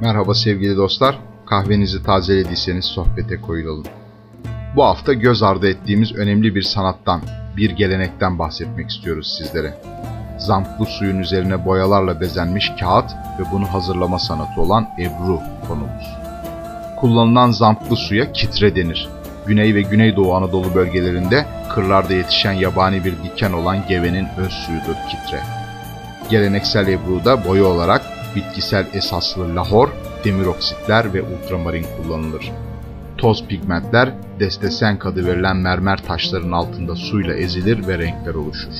Merhaba sevgili dostlar, kahvenizi tazelediyseniz sohbete koyulalım. Bu hafta göz ardı ettiğimiz önemli bir sanattan, bir gelenekten bahsetmek istiyoruz sizlere. Zamplı suyun üzerine boyalarla bezenmiş kağıt ve bunu hazırlama sanatı olan ebru konumuz. Kullanılan zamplı suya kitre denir. Güney ve Güneydoğu Anadolu bölgelerinde kırlarda yetişen yabani bir diken olan gevenin öz suyudur kitre. Geleneksel ebruda boya olarak bitkisel esaslı lahor, demir oksitler ve ultramarin kullanılır. Toz pigmentler destesen kadı verilen mermer taşların altında suyla ezilir ve renkler oluşur.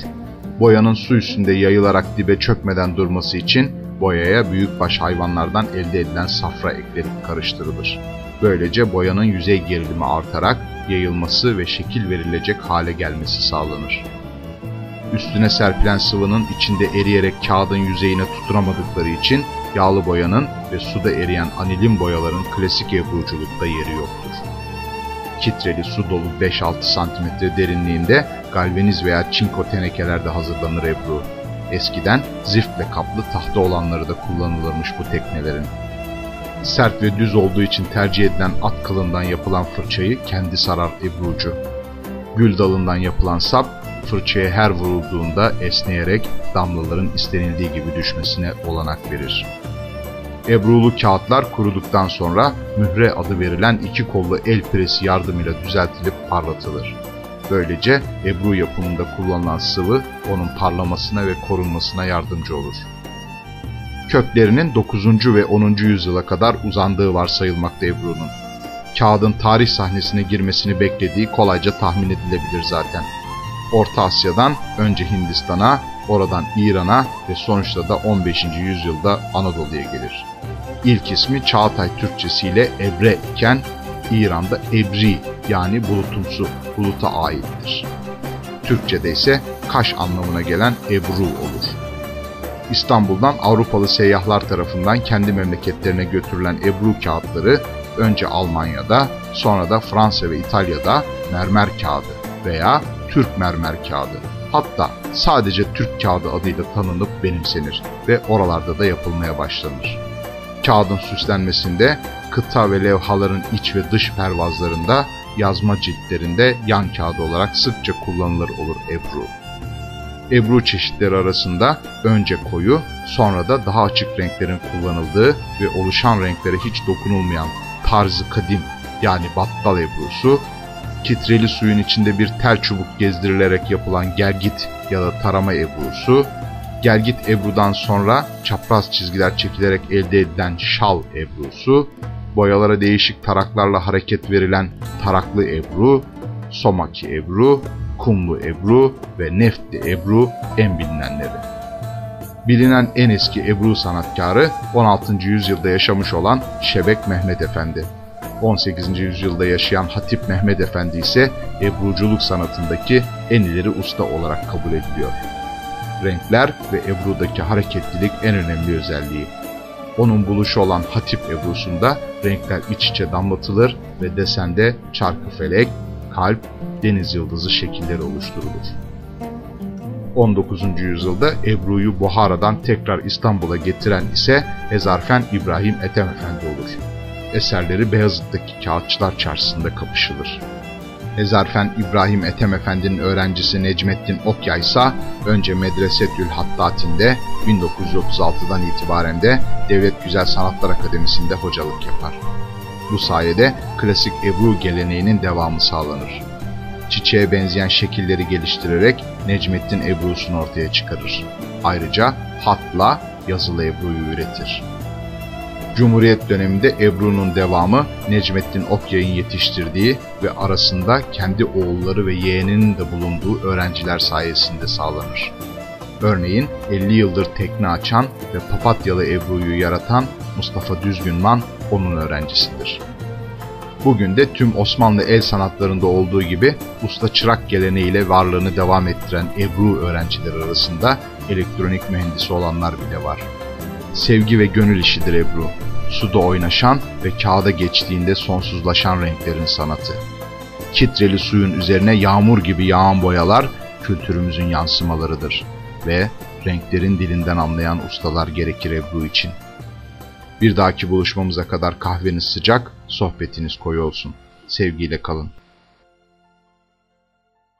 Boyanın su üstünde yayılarak dibe çökmeden durması için boyaya büyükbaş hayvanlardan elde edilen safra eklenip karıştırılır. Böylece boyanın yüzey gerilimi artarak yayılması ve şekil verilecek hale gelmesi sağlanır. Üstüne serpilen sıvının içinde eriyerek kağıdın yüzeyine tutunamadıkları için yağlı boyanın ve suda eriyen anilin boyaların klasik ebruculukta yeri yoktur. Kitreli su dolu 5-6 cm derinliğinde galvaniz veya çinko tenekelerde hazırlanır ebru. Eskiden ziftle kaplı tahta olanları da kullanılırmış bu teknelerin. Sert ve düz olduğu için tercih edilen at kılından yapılan fırçayı kendi sarar ebrucu. Gül dalından yapılan sap fırçaya her vurulduğunda esneyerek damlaların istenildiği gibi düşmesine olanak verir. Ebrulu kağıtlar kuruduktan sonra mühre adı verilen iki kollu el presi yardımıyla düzeltilip parlatılır. Böylece ebru yapımında kullanılan sıvı onun parlamasına ve korunmasına yardımcı olur. Köklerinin 9. ve 10. yüzyıla kadar uzandığı varsayılmakta Ebru'nun. Kağıdın tarih sahnesine girmesini beklediği kolayca tahmin edilebilir zaten. Orta Asya'dan önce Hindistan'a, oradan İran'a ve sonuçta da 15. yüzyılda Anadolu'ya gelir. İlk ismi Çağatay Türkçesiyle Ebre iken İran'da Ebri yani bulutumsu, buluta aittir. Türkçe'de ise Kaş anlamına gelen Ebru olur. İstanbul'dan Avrupalı seyyahlar tarafından kendi memleketlerine götürülen Ebru kağıtları önce Almanya'da, sonra da Fransa ve İtalya'da mermer kağıdı veya Türk mermer kağıdı. Hatta sadece Türk kağıdı adıyla tanınıp benimsenir ve oralarda da yapılmaya başlanır. Kağıdın süslenmesinde kıta ve levhaların iç ve dış pervazlarında, yazma ciltlerinde yan kağıdı olarak sıkça kullanılır olur ebru. Ebru çeşitleri arasında önce koyu, sonra da daha açık renklerin kullanıldığı ve oluşan renklere hiç dokunulmayan tarzı kadim yani battal ebrusu, kitreli suyun içinde bir tel çubuk gezdirilerek yapılan gergit ya da tarama ebrusu, gergit ebrudan sonra çapraz çizgiler çekilerek elde edilen şal ebrusu, boyalara değişik taraklarla hareket verilen taraklı ebru, somaki ebru, kumlu ebru ve neftli ebru en bilinenleri. Bilinen en eski ebru sanatkarı 16. yüzyılda yaşamış olan Şebek Mehmet Efendi. 18. yüzyılda yaşayan Hatip Mehmet Efendi ise ebruculuk sanatındaki en ileri usta olarak kabul ediliyor. Renkler ve ebrudaki hareketlilik en önemli özelliği. Onun buluşu olan Hatip ebrusunda renkler iç içe damlatılır ve desende çarkı felek, kalp, deniz yıldızı şekilleri oluşturulur. 19. yüzyılda Ebru'yu Buhara'dan tekrar İstanbul'a getiren ise Ezarfen İbrahim Ethem Efendi olur. Eserleri Beyazıt'taki Kağıtçılar Çarşısı'nda kapışılır. Ezarfen İbrahim Ethem Efendi'nin öğrencisi Necmettin Okya ise önce Medresetül Hattatin'de 1936'dan itibaren de Devlet Güzel Sanatlar Akademisi'nde hocalık yapar. Bu sayede klasik Ebru geleneğinin devamı sağlanır. Çiçeğe benzeyen şekilleri geliştirerek Necmettin Ebru'sunu ortaya çıkarır. Ayrıca hatla yazılı Ebru'yu üretir. Cumhuriyet döneminde Ebru'nun devamı Necmettin Okyay'ın yetiştirdiği ve arasında kendi oğulları ve yeğeninin de bulunduğu öğrenciler sayesinde sağlanır. Örneğin 50 yıldır tekne açan ve papatyalı Ebru'yu yaratan Mustafa Düzgünman onun öğrencisidir. Bugün de tüm Osmanlı el sanatlarında olduğu gibi usta çırak geleneğiyle varlığını devam ettiren Ebru öğrencileri arasında elektronik mühendisi olanlar bile var. Sevgi ve gönül işidir Ebru. Suda oynaşan ve kağıda geçtiğinde sonsuzlaşan renklerin sanatı. Kitreli suyun üzerine yağmur gibi yağan boyalar kültürümüzün yansımalarıdır ve renklerin dilinden anlayan ustalar gerekir Ebru için. Bir dahaki buluşmamıza kadar kahveniz sıcak, sohbetiniz koyu olsun. Sevgiyle kalın.